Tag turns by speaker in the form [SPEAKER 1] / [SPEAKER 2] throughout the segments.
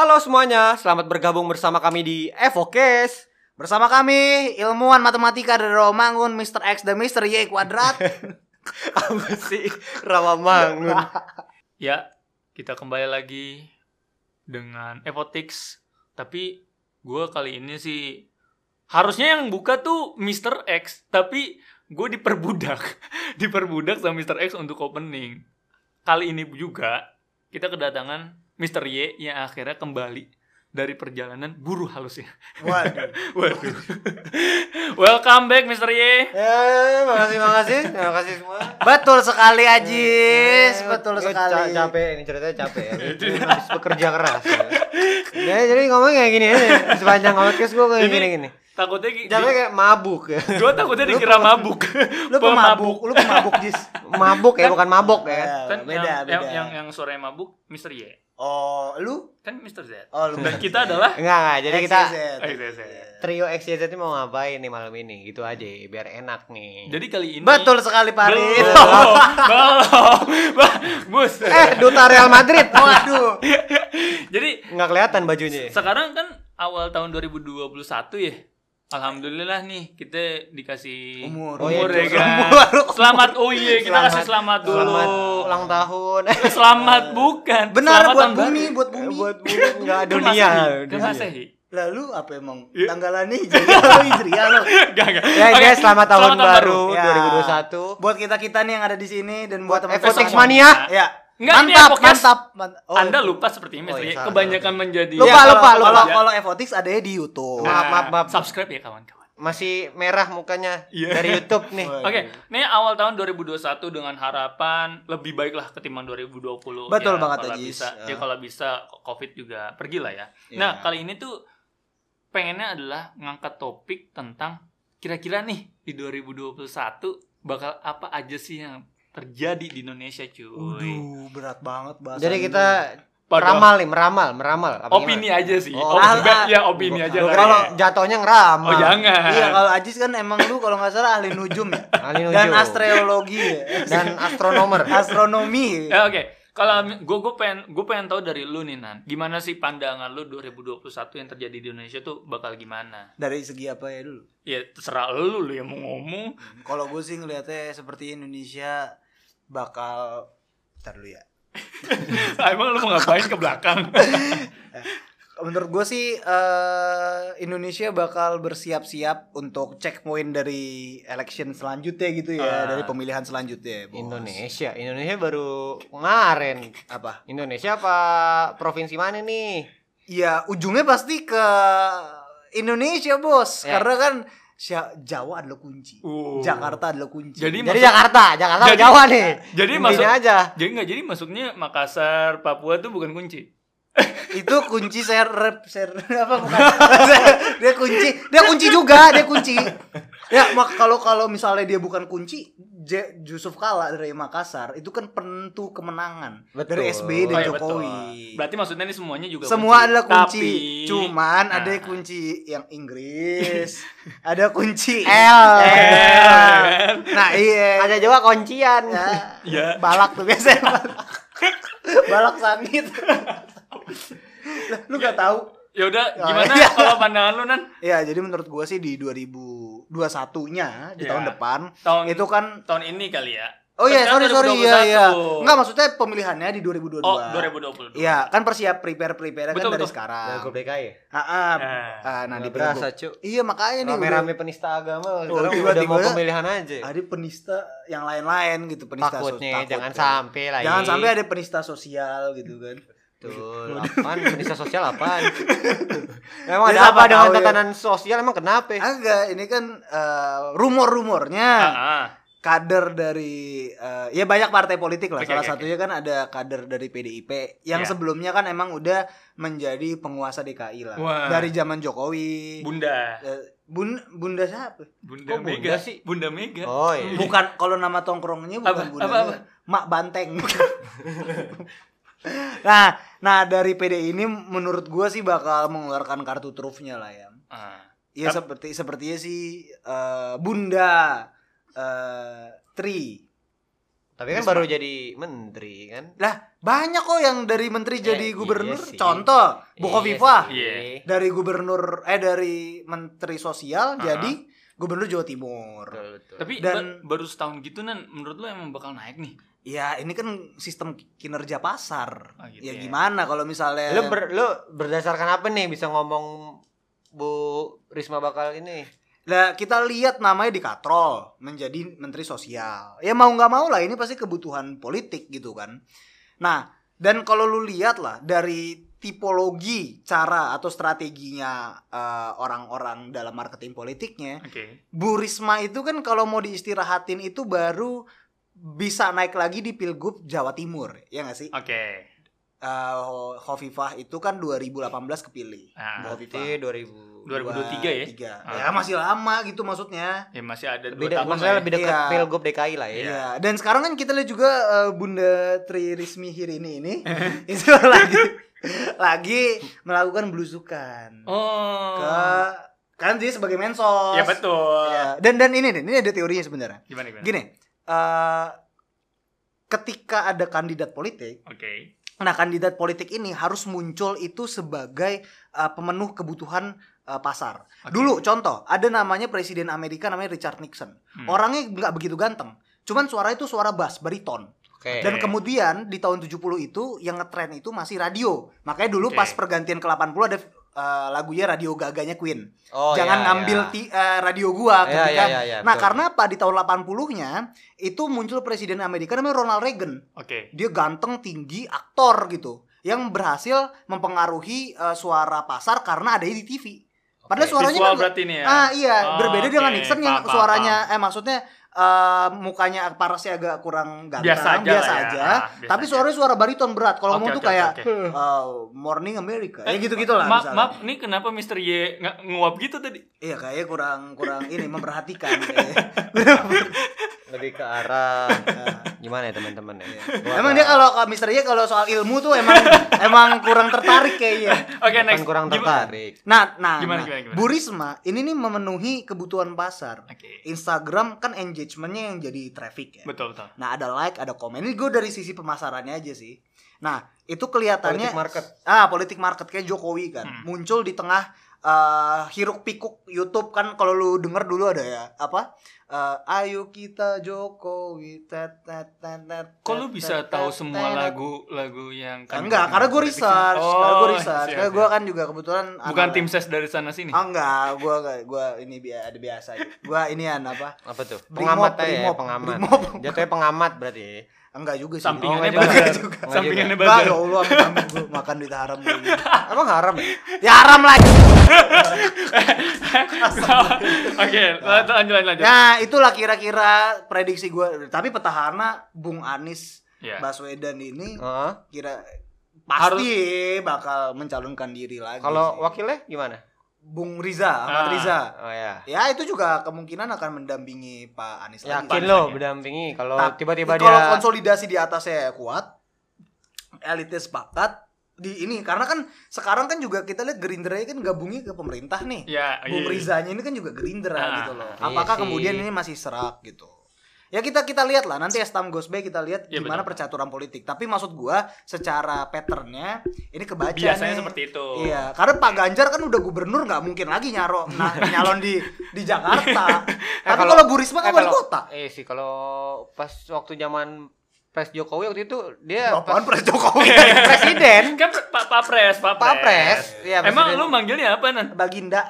[SPEAKER 1] Halo semuanya, selamat bergabung bersama kami di Evokes.
[SPEAKER 2] Bersama kami ilmuwan matematika dari Romangun Mr. X dan Mr. Y kuadrat.
[SPEAKER 1] Apa sih Rawamangun?
[SPEAKER 3] Ya, kita kembali lagi dengan Evotix. Tapi gue kali ini sih harusnya yang buka tuh Mr. X, tapi gue diperbudak, diperbudak sama Mr. X untuk opening. Kali ini juga kita kedatangan Mr. Y yang akhirnya kembali dari perjalanan buru halusnya.
[SPEAKER 2] Waduh.
[SPEAKER 3] Waduh. Welcome back Mr. Y.
[SPEAKER 1] Ya, makasih, makasih, terima kasih semua.
[SPEAKER 2] Betul sekali Ajis,
[SPEAKER 1] Eh,
[SPEAKER 2] betul
[SPEAKER 1] eh,
[SPEAKER 2] sekali.
[SPEAKER 1] ca- capek, ini ceritanya capek ya. Habis bekerja keras. Ya. Ya, jadi ngomong kayak gini aja. Sepanjang podcast gue kayak
[SPEAKER 3] Jadi,
[SPEAKER 1] gini-gini.
[SPEAKER 3] Takutnya gi-
[SPEAKER 1] Capek kayak mabuk ya.
[SPEAKER 3] gue takutnya dikira mabuk.
[SPEAKER 2] Lu pemabuk, lu pemabuk Jis.
[SPEAKER 1] Mabuk ya, bukan mabok ya.
[SPEAKER 2] Ya,
[SPEAKER 3] Kan
[SPEAKER 2] beda,
[SPEAKER 3] yang,
[SPEAKER 2] beda.
[SPEAKER 3] yang yang yang sore mabuk Mr. Y.
[SPEAKER 2] Oh, lu?
[SPEAKER 3] Kan Mr. Z.
[SPEAKER 2] Oh, lu.
[SPEAKER 3] Dan kita adalah
[SPEAKER 1] Enggak, enggak. Jadi kita
[SPEAKER 2] XYZ.
[SPEAKER 3] Z, Z.
[SPEAKER 1] trio XYZ ini mau ngapain nih malam ini? Gitu aja, biar enak nih.
[SPEAKER 3] Jadi kali ini
[SPEAKER 2] Betul sekali Paris.
[SPEAKER 3] Belum, belum. Bus.
[SPEAKER 1] eh, duta Real Madrid. Waduh.
[SPEAKER 3] Jadi
[SPEAKER 1] Enggak kelihatan bajunya.
[SPEAKER 3] sekarang kan awal tahun 2021 ya. Alhamdulillah nih kita dikasih
[SPEAKER 2] Umur.
[SPEAKER 1] Oh, iya,
[SPEAKER 3] umur ya
[SPEAKER 1] umur.
[SPEAKER 3] kan. Selamat oh iya kita
[SPEAKER 1] Selamat-
[SPEAKER 3] kasih selamat dulu.
[SPEAKER 1] Selamat ulang tahun. Eh,
[SPEAKER 3] Selamat bukan.
[SPEAKER 2] Benar
[SPEAKER 3] Selamat
[SPEAKER 2] buat
[SPEAKER 3] tahun
[SPEAKER 2] bumi,
[SPEAKER 3] baru.
[SPEAKER 2] buat bumi.
[SPEAKER 1] buat bumi enggak
[SPEAKER 3] Kan
[SPEAKER 1] dunia.
[SPEAKER 3] Masehi, kan
[SPEAKER 1] Dunia.
[SPEAKER 3] Masehi.
[SPEAKER 2] Lalu apa emang?
[SPEAKER 3] Iya.
[SPEAKER 2] Tanggalannya Hijriah lo Hijriah lo.
[SPEAKER 3] Enggak, enggak.
[SPEAKER 1] Ya
[SPEAKER 3] Oke,
[SPEAKER 1] guys, selamat tahun baru
[SPEAKER 2] Ya.
[SPEAKER 1] 2021.
[SPEAKER 2] Buat kita-kita nih yang ada di sini dan buat
[SPEAKER 1] Buat
[SPEAKER 2] teman-teman.
[SPEAKER 1] Mania.
[SPEAKER 2] Ya.
[SPEAKER 3] Enggak, ini
[SPEAKER 2] mantap,
[SPEAKER 3] Evokes.
[SPEAKER 2] mantap, mantap. Oh,
[SPEAKER 3] Anda lupa seperti ini
[SPEAKER 1] Oh, iya.
[SPEAKER 3] Kebanyakan menjadi
[SPEAKER 1] Lupa,
[SPEAKER 2] Ya, kalau-
[SPEAKER 1] lupa, lupa.
[SPEAKER 2] Kalau kalau Evotix adanya di YouTube.
[SPEAKER 1] Maaf, maaf, maaf.
[SPEAKER 3] Subscribe ya kawan-kawan.
[SPEAKER 1] Masih merah mukanya
[SPEAKER 3] Iya.
[SPEAKER 1] dari YouTube nih.
[SPEAKER 3] Oke, ini awal tahun 2021 dengan harapan lebih baik lah ketimbang 2020.
[SPEAKER 2] Betul
[SPEAKER 3] ya,
[SPEAKER 2] banget,
[SPEAKER 3] kalau
[SPEAKER 2] Ajis.
[SPEAKER 3] bisa. Ya
[SPEAKER 2] Ya.
[SPEAKER 3] kalau bisa Covid juga pergi lah ya.
[SPEAKER 2] Ya.
[SPEAKER 3] Nah, kali ini tuh pengennya adalah ngangkat topik tentang kira-kira nih di 2021 bakal apa aja sih yang terjadi di Indonesia, cuy.
[SPEAKER 2] Waduh, berat banget bahasa.
[SPEAKER 1] Jadi kita
[SPEAKER 3] Padahal-
[SPEAKER 1] meramal nih, meramal, meramal. Apa
[SPEAKER 3] opini
[SPEAKER 1] gimana?
[SPEAKER 3] aja sih.
[SPEAKER 1] Oh,
[SPEAKER 3] Op-
[SPEAKER 2] ah,
[SPEAKER 3] ya opini aja
[SPEAKER 1] Gua
[SPEAKER 3] kali
[SPEAKER 1] Kalau
[SPEAKER 3] ya.
[SPEAKER 1] jatuhnya ngeramal.
[SPEAKER 3] Oh, jangan.
[SPEAKER 2] Iya, kalau Ajis kan emang lu kalau nggak salah ahli nujum ya.
[SPEAKER 1] Ahli
[SPEAKER 2] Dan
[SPEAKER 1] nujum.
[SPEAKER 2] astrologi ya.
[SPEAKER 1] Dan astronomer.
[SPEAKER 2] astronomi.
[SPEAKER 3] Ya, oke. Kalau gue gue pengen gue pengen tahu dari lu nih Nan, gimana sih pandangan lu 2021 yang terjadi di Indonesia tuh bakal gimana?
[SPEAKER 2] Dari segi apa ya dulu?
[SPEAKER 3] Ya terserah lu lu yang mau ngomong.
[SPEAKER 2] Kalau gue sih ngeliatnya seperti Indonesia bakal Ntar dulu ya.
[SPEAKER 3] Emang lu mau ngapain ke belakang?
[SPEAKER 2] Menurut gue sih eh, Indonesia bakal bersiap-siap untuk checkpoint dari election selanjutnya gitu ya,
[SPEAKER 3] Ah.
[SPEAKER 2] dari pemilihan selanjutnya. Bos.
[SPEAKER 1] Indonesia, Indonesia baru kemarin.
[SPEAKER 2] Apa?
[SPEAKER 1] Indonesia apa provinsi mana nih?
[SPEAKER 2] Ya ujungnya pasti ke Indonesia bos,
[SPEAKER 1] Ya.
[SPEAKER 2] karena kan Jawa adalah kunci,
[SPEAKER 3] Oh.
[SPEAKER 2] Jakarta adalah kunci.
[SPEAKER 3] Jadi
[SPEAKER 1] Jadi
[SPEAKER 3] maksud-
[SPEAKER 1] Jakarta, Jakarta
[SPEAKER 3] Jadi-
[SPEAKER 1] Jawa nih.
[SPEAKER 3] jadi
[SPEAKER 1] Intinya
[SPEAKER 3] maksud-
[SPEAKER 1] aja.
[SPEAKER 3] Jadi nggak jadi masuknya Makassar, Papua tuh bukan kunci.
[SPEAKER 2] Itu kunci share rep share apa bukan dia kunci dia kunci juga dia kunci ya mak kalau kalau misalnya dia bukan kunci J- Yusuf Kala dari Makassar itu kan penentu kemenangan
[SPEAKER 1] Betul.
[SPEAKER 2] dari SBY dan
[SPEAKER 3] Oh, iya,
[SPEAKER 2] Jokowi
[SPEAKER 3] betul. Berarti maksudnya ini semuanya juga
[SPEAKER 2] semua
[SPEAKER 3] kunci.
[SPEAKER 2] adalah kunci
[SPEAKER 3] Tapi-
[SPEAKER 2] cuman ada
[SPEAKER 3] Nah.
[SPEAKER 2] kunci yang Inggris ada kunci
[SPEAKER 1] L.
[SPEAKER 2] L. nah iya
[SPEAKER 1] Ada Jawa kuncian.
[SPEAKER 2] ya,
[SPEAKER 3] Ya.
[SPEAKER 2] balak tuh biasanya balak sangit Lah, lu gak tahu
[SPEAKER 3] Ya udah,
[SPEAKER 2] Oh,
[SPEAKER 3] gimana
[SPEAKER 2] iya.
[SPEAKER 3] kalau pandangan lu Nan?
[SPEAKER 2] Ya, jadi menurut gua sih di 2021-nya di
[SPEAKER 3] Ya.
[SPEAKER 2] tahun depan
[SPEAKER 3] Tahun
[SPEAKER 2] itu kan
[SPEAKER 3] tahun ini kali ya.
[SPEAKER 2] Oh iya,
[SPEAKER 3] Kan
[SPEAKER 2] sorry sorry iya iya.
[SPEAKER 3] 2021.
[SPEAKER 2] Enggak maksudnya pemilihannya di 2022.
[SPEAKER 3] Oh, 2022.
[SPEAKER 2] Iya, kan persiap prepare prepare kan
[SPEAKER 3] Betul,
[SPEAKER 2] dari
[SPEAKER 3] betul.
[SPEAKER 2] sekarang.
[SPEAKER 1] PKI.
[SPEAKER 2] Ah, ah,
[SPEAKER 3] Nah.
[SPEAKER 2] ah, nah di
[SPEAKER 1] berasa,
[SPEAKER 2] Pilgub.
[SPEAKER 1] Cuk.
[SPEAKER 2] Iya, makanya nih
[SPEAKER 1] Rame-rame penista agama sekarang udah
[SPEAKER 2] tiba-tiba-
[SPEAKER 1] mau pemilihan aja.
[SPEAKER 2] udah ada penista yang lain-lain gitu, penista
[SPEAKER 1] Takutnya
[SPEAKER 2] takut,
[SPEAKER 1] jangan
[SPEAKER 2] ya.
[SPEAKER 1] sampai lah.
[SPEAKER 2] Jangan sampai ada penista sosial gitu kan.
[SPEAKER 1] Betul. Apaan? Penista sosial apaan? Emang
[SPEAKER 2] Ya,
[SPEAKER 1] ada apa dengan
[SPEAKER 2] ya.
[SPEAKER 1] tatanan sosial? Emang kenapa?
[SPEAKER 2] Agak ini kan eh, rumor-rumornya
[SPEAKER 3] Ah, ah.
[SPEAKER 2] kader dari eh, ya banyak partai politik lah.
[SPEAKER 3] Oke,
[SPEAKER 2] Salah
[SPEAKER 3] oke,
[SPEAKER 2] satunya kan ada kader dari PDIP yang
[SPEAKER 3] Ya.
[SPEAKER 2] sebelumnya kan emang udah menjadi penguasa DKI lah
[SPEAKER 3] Wah.
[SPEAKER 2] dari zaman Jokowi.
[SPEAKER 3] Bunda.
[SPEAKER 2] Eh, bun Bunda siapa?
[SPEAKER 3] Bunda
[SPEAKER 1] Kok
[SPEAKER 3] Mega
[SPEAKER 1] Bunda sih?
[SPEAKER 3] Bunda Mega.
[SPEAKER 1] Oh iya.
[SPEAKER 2] Bukan kalau nama tongkrongnya bukan
[SPEAKER 3] Apa?
[SPEAKER 2] Bunda.
[SPEAKER 3] Apa, apa?
[SPEAKER 2] Mak Banteng. nah, nah dari PD ini menurut gua sih bakal mengeluarkan kartu trufnya lah ya.
[SPEAKER 3] Ah.
[SPEAKER 2] Ya
[SPEAKER 3] Tap-
[SPEAKER 2] seperti sepertinya sih eh, Bunda eh Tri
[SPEAKER 1] Tapi kan baru jadi menteri kan.
[SPEAKER 2] Lah, banyak kok yang dari menteri
[SPEAKER 1] Ya,
[SPEAKER 2] jadi
[SPEAKER 1] iya
[SPEAKER 2] gubernur.
[SPEAKER 1] sih.
[SPEAKER 2] Contoh, Bu
[SPEAKER 1] Iya.
[SPEAKER 3] Iya.
[SPEAKER 2] dari gubernur eh dari menteri sosial
[SPEAKER 3] Ah.
[SPEAKER 2] jadi gubernur Jawa Timur.
[SPEAKER 1] Betul, betul.
[SPEAKER 3] Tapi
[SPEAKER 2] Dan-
[SPEAKER 3] ba- baru setahun gitu nan menurut lu emang bakal naik nih.
[SPEAKER 2] Ya, ini kan sistem kinerja pasar.
[SPEAKER 3] Oh, gitu
[SPEAKER 2] ya
[SPEAKER 3] ya.
[SPEAKER 2] gimana kalau misalnya
[SPEAKER 1] lu ber, lu berdasarkan apa nih bisa ngomong Bu Risma bakal ini?
[SPEAKER 2] Lah kita lihat namanya dikatrol menjadi menteri sosial. Ya mau nggak mau lah ini pasti kebutuhan politik gitu kan. Nah dan kalau lu lihat lah dari tipologi cara atau strateginya eh, orang-orang dalam marketing politiknya,
[SPEAKER 3] Oke.
[SPEAKER 2] Bu Risma itu kan kalau mau diistirahatin itu baru bisa naik lagi di pilgub Jawa Timur, ya nggak sih?
[SPEAKER 3] Oke.
[SPEAKER 2] Eh, Khofifah itu kan 2018 kepilih.
[SPEAKER 3] Ah,
[SPEAKER 2] Bu
[SPEAKER 1] Berarti
[SPEAKER 2] Khofifah.
[SPEAKER 1] 2000
[SPEAKER 3] 2023 ya?
[SPEAKER 2] Tiga.
[SPEAKER 3] Ah.
[SPEAKER 2] Ya masih lama gitu maksudnya.
[SPEAKER 3] Ya masih ada
[SPEAKER 1] lebih de-
[SPEAKER 3] tahun
[SPEAKER 1] maksudnya
[SPEAKER 3] ya.
[SPEAKER 1] lebih dekat
[SPEAKER 2] Iya.
[SPEAKER 1] Pilgub DKI lah ya.
[SPEAKER 2] Iya. Dan sekarang kan kita lihat juga eh, Bunda Tri Rismi Hirini ini itu lagi lagi melakukan belusukan
[SPEAKER 3] Oh.
[SPEAKER 2] ke kan dia sebagai mensos.
[SPEAKER 3] Ya betul.
[SPEAKER 2] Ya. Dan dan ini nih, ini ada teorinya sebenarnya.
[SPEAKER 3] Gimana gimana?
[SPEAKER 2] Gini, eh ketika ada kandidat politik,
[SPEAKER 3] Oke.
[SPEAKER 2] nah kandidat politik ini harus muncul itu sebagai eh, pemenuh kebutuhan eh, pasar.
[SPEAKER 3] Oke.
[SPEAKER 2] Dulu contoh, ada namanya presiden Amerika namanya Richard Nixon.
[SPEAKER 3] Hmm.
[SPEAKER 2] Orangnya nggak begitu ganteng. Cuman suara itu suara bass, bariton.
[SPEAKER 1] Oke.
[SPEAKER 2] Dan kemudian di tahun 70 itu yang ngetren itu masih radio. Makanya dulu
[SPEAKER 3] Oke.
[SPEAKER 2] pas pergantian ke 80 ada eh, lagunya radio gaganya Queen.
[SPEAKER 1] Oh,
[SPEAKER 2] Jangan
[SPEAKER 1] iya,
[SPEAKER 2] ngambil
[SPEAKER 1] iya.
[SPEAKER 2] ti- eh, radio gua
[SPEAKER 1] Iya,
[SPEAKER 2] ketika
[SPEAKER 1] iya, iya,
[SPEAKER 2] Nah,
[SPEAKER 1] betul.
[SPEAKER 2] karena apa di tahun 80-nya itu muncul presiden Amerika namanya Ronald Reagan.
[SPEAKER 3] Oke.
[SPEAKER 2] Dia ganteng, tinggi, aktor gitu. Yang berhasil mempengaruhi eh, suara pasar karena ada di TV. Padahal
[SPEAKER 1] Oke.
[SPEAKER 2] suaranya
[SPEAKER 3] Visual
[SPEAKER 2] kan
[SPEAKER 3] berarti nih ya.
[SPEAKER 2] Ah iya,
[SPEAKER 3] Oh,
[SPEAKER 2] berbeda dengan
[SPEAKER 3] oke.
[SPEAKER 2] Nixon yang
[SPEAKER 3] Paham, paham,
[SPEAKER 2] suaranya eh maksudnya eh, mukanya parasnya agak kurang ganteng,
[SPEAKER 3] Biasa aja lah ya.
[SPEAKER 2] aja.
[SPEAKER 3] Ah, biasa
[SPEAKER 2] tapi
[SPEAKER 3] aja.
[SPEAKER 2] suaranya suara bariton berat. Kalau
[SPEAKER 3] Oke,
[SPEAKER 2] ngomong tuh
[SPEAKER 3] oke,
[SPEAKER 2] kayak
[SPEAKER 3] oke,
[SPEAKER 2] eh, Morning America. Ya gitu-gitu lah
[SPEAKER 3] Maaf,
[SPEAKER 2] misalnya.
[SPEAKER 3] maaf, nih kenapa Mr. Y nggak nguap gitu tadi?
[SPEAKER 2] Iya, kayaknya kurang kurang ini memperhatikan.
[SPEAKER 1] lebih ke arah
[SPEAKER 2] Nah,
[SPEAKER 1] gimana ya teman-teman ya?
[SPEAKER 2] iya. Emang dia kalau Mister Y kalau soal ilmu tuh emang emang kurang tertarik kayaknya.
[SPEAKER 3] Oke,
[SPEAKER 1] bukan
[SPEAKER 3] next.
[SPEAKER 1] kurang
[SPEAKER 3] Gimana?
[SPEAKER 1] tertarik.
[SPEAKER 2] Nah, nah,
[SPEAKER 3] Gimana,
[SPEAKER 2] nah.
[SPEAKER 3] gimana, gimana?
[SPEAKER 2] Bu Risma ini nih memenuhi kebutuhan pasar.
[SPEAKER 3] Oke.
[SPEAKER 2] Instagram kan engagementnya yang jadi traffic ya.
[SPEAKER 3] Betul, betul.
[SPEAKER 2] Nah ada like, ada komen. Ini gue dari sisi pemasarannya aja sih. Nah itu kelihatannya
[SPEAKER 1] Politik market.
[SPEAKER 2] ah politik market kayak Jokowi kan
[SPEAKER 3] Hmm.
[SPEAKER 2] muncul di tengah eh, hiruk pikuk YouTube kan kalau lu denger dulu ada ya apa Eh, ayo kita Jokowi tet, tet, tet, tet,
[SPEAKER 3] Kok lu bisa
[SPEAKER 2] tet,
[SPEAKER 3] tahu
[SPEAKER 2] tet,
[SPEAKER 3] semua
[SPEAKER 2] tet.
[SPEAKER 3] lagu-lagu yang kan
[SPEAKER 2] enggak karena gue research karena gue research karena gue kan juga kebetulan
[SPEAKER 3] bukan
[SPEAKER 2] anak-
[SPEAKER 3] tim ses dari sana sini.
[SPEAKER 2] Ah, enggak gue gue ini bi- ada biasa gue inian apa
[SPEAKER 1] Apa tuh? Pengamat ya, pengamat. Jatuhnya pengamat berarti.
[SPEAKER 2] Enggak juga sih
[SPEAKER 3] Sampingannya
[SPEAKER 1] Oh, enggak
[SPEAKER 3] bazar.
[SPEAKER 1] juga. Enggak
[SPEAKER 3] Sampingannya
[SPEAKER 2] Enggak,
[SPEAKER 3] bazar.
[SPEAKER 2] ya Allah, amit-amit gue makan duit haram gue.
[SPEAKER 1] Emang haram ya?
[SPEAKER 2] Ya haram lagi.
[SPEAKER 3] Oke, lanjut lanjut lanjut.
[SPEAKER 2] Nah, itulah kira-kira prediksi gue. Tapi petahana Bung Anies
[SPEAKER 3] Ya.
[SPEAKER 2] Baswedan ini
[SPEAKER 1] Heeh.
[SPEAKER 2] kira pasti bakal mencalonkan diri lagi.
[SPEAKER 1] Kalau wakilnya gimana?
[SPEAKER 2] Bung Riza, Ahmad
[SPEAKER 3] Ah.
[SPEAKER 2] Riza.
[SPEAKER 1] Oh ya.
[SPEAKER 2] Ya, itu juga kemungkinan akan mendampingi Pak Anies lagi.
[SPEAKER 1] Yakin lo
[SPEAKER 3] lagi.
[SPEAKER 1] berdampingi kalau tiba-tiba
[SPEAKER 2] kalau
[SPEAKER 1] dia
[SPEAKER 2] konsolidasi di atasnya kuat, elitnya sepakat di ini karena kan sekarang kan juga kita lihat Gerindra kan gabungnya ke pemerintah nih.
[SPEAKER 3] Ya,
[SPEAKER 2] Bung
[SPEAKER 3] iya.
[SPEAKER 2] Rizanya ini kan juga Gerindra
[SPEAKER 3] Ah,
[SPEAKER 2] gitu loh.
[SPEAKER 1] iya
[SPEAKER 2] Apakah
[SPEAKER 1] sih.
[SPEAKER 2] kemudian ini masih serak gitu? Ya kita kita lihat lah nanti Estam Gosbe kita lihat
[SPEAKER 3] Iya,
[SPEAKER 2] gimana percaturan politik. Tapi maksud gua secara patternnya ini kebaca
[SPEAKER 3] Biasanya
[SPEAKER 2] nih.
[SPEAKER 3] seperti itu.
[SPEAKER 2] Iya, karena Pak Ganjar kan udah gubernur nggak mungkin lagi nyaro nah, nyalon di di Jakarta. Tapi
[SPEAKER 1] kalau-
[SPEAKER 2] kalau Bu Risma kan
[SPEAKER 1] Eh,
[SPEAKER 2] wali kota.
[SPEAKER 1] Eh sih kalau pas waktu zaman Pres Jokowi waktu itu dia
[SPEAKER 2] Apaan Pres Jokowi?
[SPEAKER 1] presiden
[SPEAKER 3] Kan Pak Pak Pres, Pak
[SPEAKER 1] Pak Pres, iya,
[SPEAKER 3] Emang
[SPEAKER 1] Presiden.
[SPEAKER 3] lu manggilnya apa nan?
[SPEAKER 2] Baginda.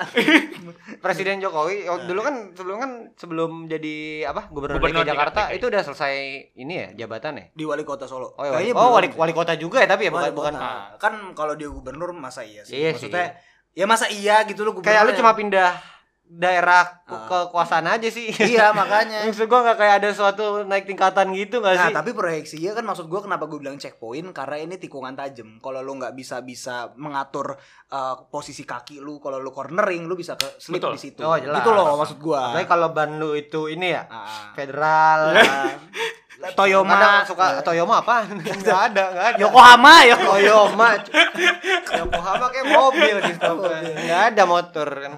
[SPEAKER 1] Presiden Jokowi waktu dulu kan sebelum kan sebelum jadi apa gubernur,
[SPEAKER 3] Gubernur
[SPEAKER 1] DKI Jakarta
[SPEAKER 3] DKI.
[SPEAKER 1] itu udah selesai ini ya jabatan ya
[SPEAKER 2] di wali kota Solo.
[SPEAKER 1] oh, ya, wali,
[SPEAKER 2] Kayaknya
[SPEAKER 1] oh wali, wali kota juga ya tapi ya bukan
[SPEAKER 2] Wali
[SPEAKER 1] bukan
[SPEAKER 2] kota. kan kalau dia gubernur masa iya sih.
[SPEAKER 1] Iya
[SPEAKER 2] Maksudnya ya masa iya gitu loh
[SPEAKER 1] kayak lu cuma pindah daerah
[SPEAKER 2] Ah.
[SPEAKER 1] kekuasaan aja sih
[SPEAKER 2] Iya makanya.
[SPEAKER 1] maksud gua nggak kayak ada suatu naik tingkatan gitu nggak
[SPEAKER 2] Nah
[SPEAKER 1] sih
[SPEAKER 2] tapi proyeksinya kan maksud gua kenapa gue bilang checkpoint karena ini tikungan tajam. Kalau lu nggak bisa bisa mengatur uh, posisi kaki lu, kalau lu cornering lu bisa ke slip di situ.
[SPEAKER 1] Oh, jelas.
[SPEAKER 2] Gitu loh maksud gua.
[SPEAKER 1] Apalagi kalau ban lu itu ini ya
[SPEAKER 2] Ah.
[SPEAKER 1] federal
[SPEAKER 2] Ah. Toyoma
[SPEAKER 1] Kadang suka Toyoma apa nggak ada nggak ada
[SPEAKER 2] Yokohama ya.
[SPEAKER 1] Toyoma Yokohama kayak mobil gitu nggak ada motor kan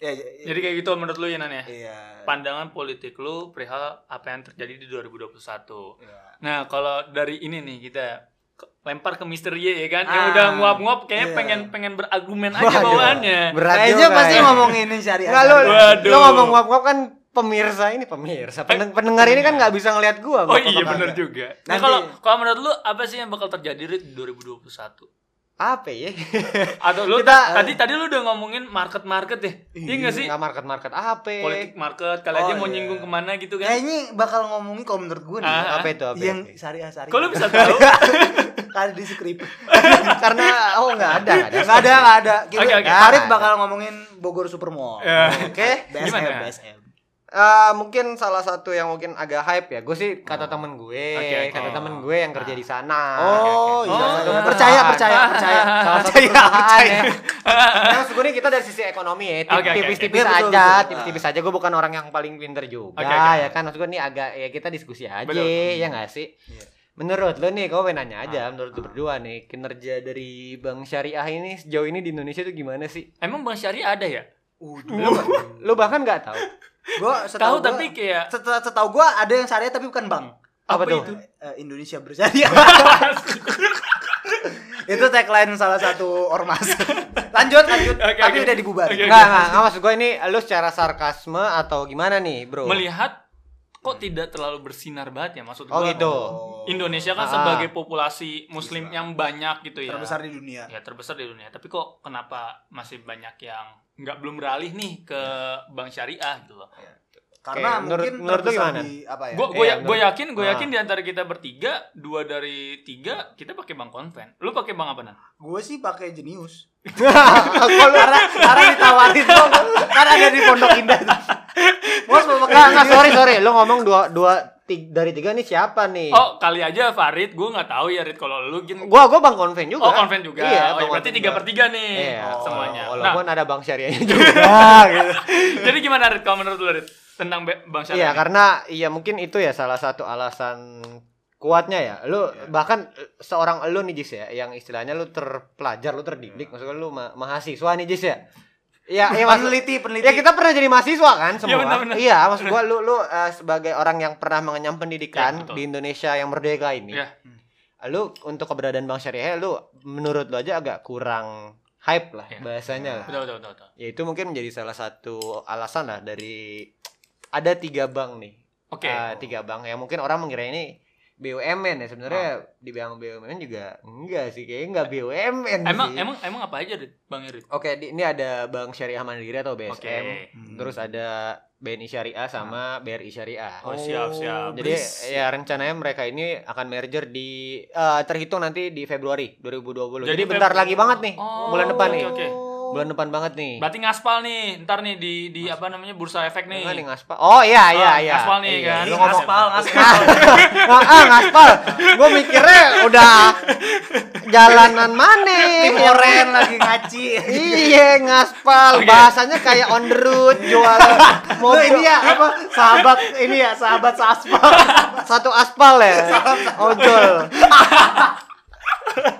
[SPEAKER 2] Ya, ya,
[SPEAKER 3] Jadi kayak gitu menurut lu ya Nan ya?
[SPEAKER 2] iya.
[SPEAKER 3] Pandangan politik lu perihal apa yang terjadi di 2021.
[SPEAKER 2] Iya.
[SPEAKER 3] Nah, kalau dari ini nih kita lempar ke Mister Y ya kan, yang
[SPEAKER 2] Ah,
[SPEAKER 3] udah nguap-nguap kayaknya
[SPEAKER 2] iya.
[SPEAKER 3] pengen pengen berargumen aja
[SPEAKER 1] Waduh.
[SPEAKER 3] bawaannya.
[SPEAKER 1] Berat
[SPEAKER 2] Kayaknya
[SPEAKER 1] juga
[SPEAKER 2] pasti
[SPEAKER 1] ya.
[SPEAKER 2] ngomongin syariah.
[SPEAKER 1] Enggak lu,
[SPEAKER 3] Waduh.
[SPEAKER 1] lu ngomong nguap-nguap kan pemirsa ini pemirsa. Pendeng- pendengar ini kan nggak bisa ngelihat gua.
[SPEAKER 3] Oh iya
[SPEAKER 1] kagak.
[SPEAKER 3] juga. Nah, kalau kalau menurut lu apa sih yang bakal terjadi di 2021?
[SPEAKER 1] Apa ya?
[SPEAKER 3] Atau lu
[SPEAKER 1] Kita-
[SPEAKER 3] tadi tadi lu udah ngomongin market-market ya? Iya enggak sih?
[SPEAKER 1] Nggak market-market apa?
[SPEAKER 3] Politik market, kali
[SPEAKER 2] Oh,
[SPEAKER 3] aja mau
[SPEAKER 2] iya.
[SPEAKER 3] nyinggung ke mana gitu kan?
[SPEAKER 2] Kayaknya bakal ngomongin kalau menurut gue nih.
[SPEAKER 3] Ah,
[SPEAKER 1] Apa itu? Apa
[SPEAKER 2] yang syariah syariah.
[SPEAKER 3] Lu bisa tahu?
[SPEAKER 2] Kali di skrip.
[SPEAKER 1] Karena oh nggak ada, nggak ada.
[SPEAKER 2] Nggak ada, nggak ada. Kita
[SPEAKER 3] Oke, oke.
[SPEAKER 2] Arif
[SPEAKER 1] Nggak
[SPEAKER 2] bakal ngomongin Bogor Supermall.
[SPEAKER 3] Ya.
[SPEAKER 1] Oke.
[SPEAKER 2] BSM,
[SPEAKER 3] Gimana?
[SPEAKER 2] BSM.
[SPEAKER 1] Eh, mungkin salah satu yang mungkin agak hype ya. Gue sih kata temen gue,
[SPEAKER 3] Oke, oke.
[SPEAKER 1] kata temen gue yang kerja di sana.
[SPEAKER 2] Oh,
[SPEAKER 1] Kayak-
[SPEAKER 2] iya.
[SPEAKER 3] Oh, iya.
[SPEAKER 2] Percaya, percaya, percaya.
[SPEAKER 1] Salah satu
[SPEAKER 2] Percaya, percaya.
[SPEAKER 1] ya. Nah, gue nih kita dari sisi ekonomi ya, tip-
[SPEAKER 3] Oke, oke,
[SPEAKER 1] tipis-tipis
[SPEAKER 2] oke. Betul,
[SPEAKER 1] aja, tipis-tipis aja. Gue bukan orang yang paling pinter juga,
[SPEAKER 3] Oke, oke.
[SPEAKER 1] ya kan. Maksud gue nih agak ya kita diskusi aja,
[SPEAKER 3] Betul.
[SPEAKER 1] ya nggak sih?
[SPEAKER 2] Iya.
[SPEAKER 1] Menurut lo nih, pengen nanya aja,
[SPEAKER 3] Ah,
[SPEAKER 1] menurut lu berdua nih, kinerja dari Bank Syariah ini sejauh ini di Indonesia tuh gimana sih?
[SPEAKER 3] Emang Bang Syariah ada ya?
[SPEAKER 1] Lu, lu bahkan nggak tahu.
[SPEAKER 2] Gua
[SPEAKER 3] Tahu
[SPEAKER 2] setahu gua-
[SPEAKER 3] tapi kayak
[SPEAKER 2] setahu setahu gua ada yang syariah tapi bukan bank.
[SPEAKER 1] Apa,
[SPEAKER 3] Apa
[SPEAKER 1] tuh?
[SPEAKER 3] itu?
[SPEAKER 2] Eh, Indonesia bersyariah. itu tagline salah satu ormas. lanjut, lanjut.
[SPEAKER 3] Oke,
[SPEAKER 2] tapi
[SPEAKER 3] oke.
[SPEAKER 2] udah dibubarin.
[SPEAKER 3] Oke,
[SPEAKER 1] Nggak, nggak, nggak, maksud gue ini lu secara sarkasme atau gimana nih, bro?
[SPEAKER 3] melihat kok tidak terlalu bersinar banget ya maksud
[SPEAKER 1] Oh
[SPEAKER 3] gua.
[SPEAKER 1] gitu.
[SPEAKER 3] Indonesia kan
[SPEAKER 1] Ah.
[SPEAKER 3] sebagai populasi muslim yang banyak gitu ya.
[SPEAKER 2] Terbesar di dunia.
[SPEAKER 3] Ya terbesar di dunia. Tapi kok kenapa masih banyak yang nggak belum beralih nih ke bank syariah gitu loh.
[SPEAKER 2] Karena
[SPEAKER 1] Oke, menurut-
[SPEAKER 2] mungkin
[SPEAKER 1] menurut lu
[SPEAKER 2] terbesar
[SPEAKER 1] gimana?
[SPEAKER 2] di apa ya?
[SPEAKER 3] Gue gue
[SPEAKER 1] Iya,
[SPEAKER 3] gue
[SPEAKER 1] menurut-
[SPEAKER 3] yakin gue
[SPEAKER 1] Ah.
[SPEAKER 3] yakin di antara kita bertiga dua dari tiga kita pakai bank konven. Lu pakai bank apa nan?
[SPEAKER 2] Gue sih pakai Jenius.
[SPEAKER 1] Kalau
[SPEAKER 2] karena karena ditawarin tuh kan ada di Pondok Indah. Bos mau pakai
[SPEAKER 1] Enggak, sorry, sorry. Lu ngomong dua, dua dari tiga nih siapa nih?
[SPEAKER 3] Oh kali aja Farid, gue nggak tahu ya Rid kalau lu gini.
[SPEAKER 1] Gua, gua bang konven juga.
[SPEAKER 3] Oh konven juga.
[SPEAKER 1] Iya,
[SPEAKER 3] oh, ya,
[SPEAKER 1] Bang
[SPEAKER 3] berarti tiga per tiga nih
[SPEAKER 1] Iya,
[SPEAKER 3] semuanya. Nah,
[SPEAKER 1] Walaupun ada bang syariahnya juga gitu.
[SPEAKER 3] jadi gimana Rid kalau menurut lu Rid tentang be- bank syariah?
[SPEAKER 1] Iya, karena iya mungkin itu ya salah satu alasan kuatnya ya. Lu bahkan eh, seorang lu nih Jis ya, yang istilahnya lu terpelajar, lu terdidik, maksudnya lu ma- mahasiswa nih Jis ya. Iya, iya maksud
[SPEAKER 2] peneliti peneliti.
[SPEAKER 1] Ya kita pernah jadi mahasiswa kan semua.
[SPEAKER 3] Iya, benar-benar.
[SPEAKER 1] Iya, maksud gua lu lu eh, sebagai orang yang pernah mengenyam pendidikan
[SPEAKER 3] Iya, betul.
[SPEAKER 1] di Indonesia yang merdeka ini.
[SPEAKER 3] Iya.
[SPEAKER 1] Lu untuk keberadaan Bank Syariah lu menurut lu aja agak kurang hype lah
[SPEAKER 3] Iya.
[SPEAKER 1] bahasanya lah.
[SPEAKER 3] Betul betul betul. betul.
[SPEAKER 1] Ya itu mungkin menjadi salah satu alasan lah dari ada tiga bank nih.
[SPEAKER 3] Oke.
[SPEAKER 1] Eh, tiga bank yang mungkin orang mengira ini BUMN ya sebenarnya di bank BUMN juga enggak sih kayaknya enggak BUMN
[SPEAKER 3] Emang
[SPEAKER 1] sih.
[SPEAKER 3] emang emang apa aja Rid? Bang Rid?
[SPEAKER 1] Oke, di- ini ada Bank Syariah Mandiri atau BSM.
[SPEAKER 3] Oke.
[SPEAKER 2] Hmm.
[SPEAKER 1] Terus ada BNI Syariah sama BRI Syariah.
[SPEAKER 3] Oh, siap, siap.
[SPEAKER 1] Jadi
[SPEAKER 2] Bris.
[SPEAKER 1] ya rencananya mereka ini akan merger di eh, terhitung nanti di Februari 2020. Jadi,
[SPEAKER 3] Jadi
[SPEAKER 1] bentar
[SPEAKER 3] Feb-
[SPEAKER 1] lagi banget nih.
[SPEAKER 3] Oh,
[SPEAKER 1] bulan depan
[SPEAKER 3] oke,
[SPEAKER 1] nih.
[SPEAKER 3] oke.
[SPEAKER 1] Bulan depan banget nih.
[SPEAKER 3] Berarti ngaspal nih, ntar nih di di apa namanya bursa efek nih.
[SPEAKER 1] Enggak nih ngaspal. Oh iya iya
[SPEAKER 3] Oh,
[SPEAKER 1] iya.
[SPEAKER 3] ngaspal nih,
[SPEAKER 1] Iya,
[SPEAKER 3] kan?
[SPEAKER 1] Lu
[SPEAKER 2] Ih,
[SPEAKER 1] ngomong
[SPEAKER 2] ngaspal, ngaspal.
[SPEAKER 1] Nah, ah ngaspal. Gue mikirnya udah jalanan mana?
[SPEAKER 2] Tim oren lagi ngaci.
[SPEAKER 1] Iya ngaspal.
[SPEAKER 3] Oke.
[SPEAKER 1] Bahasanya kayak on the road jual
[SPEAKER 2] Lu
[SPEAKER 1] mobil.
[SPEAKER 2] ini ya apa? Sahabat ini ya, sahabat aspal.
[SPEAKER 1] Satu aspal ya. Ojol.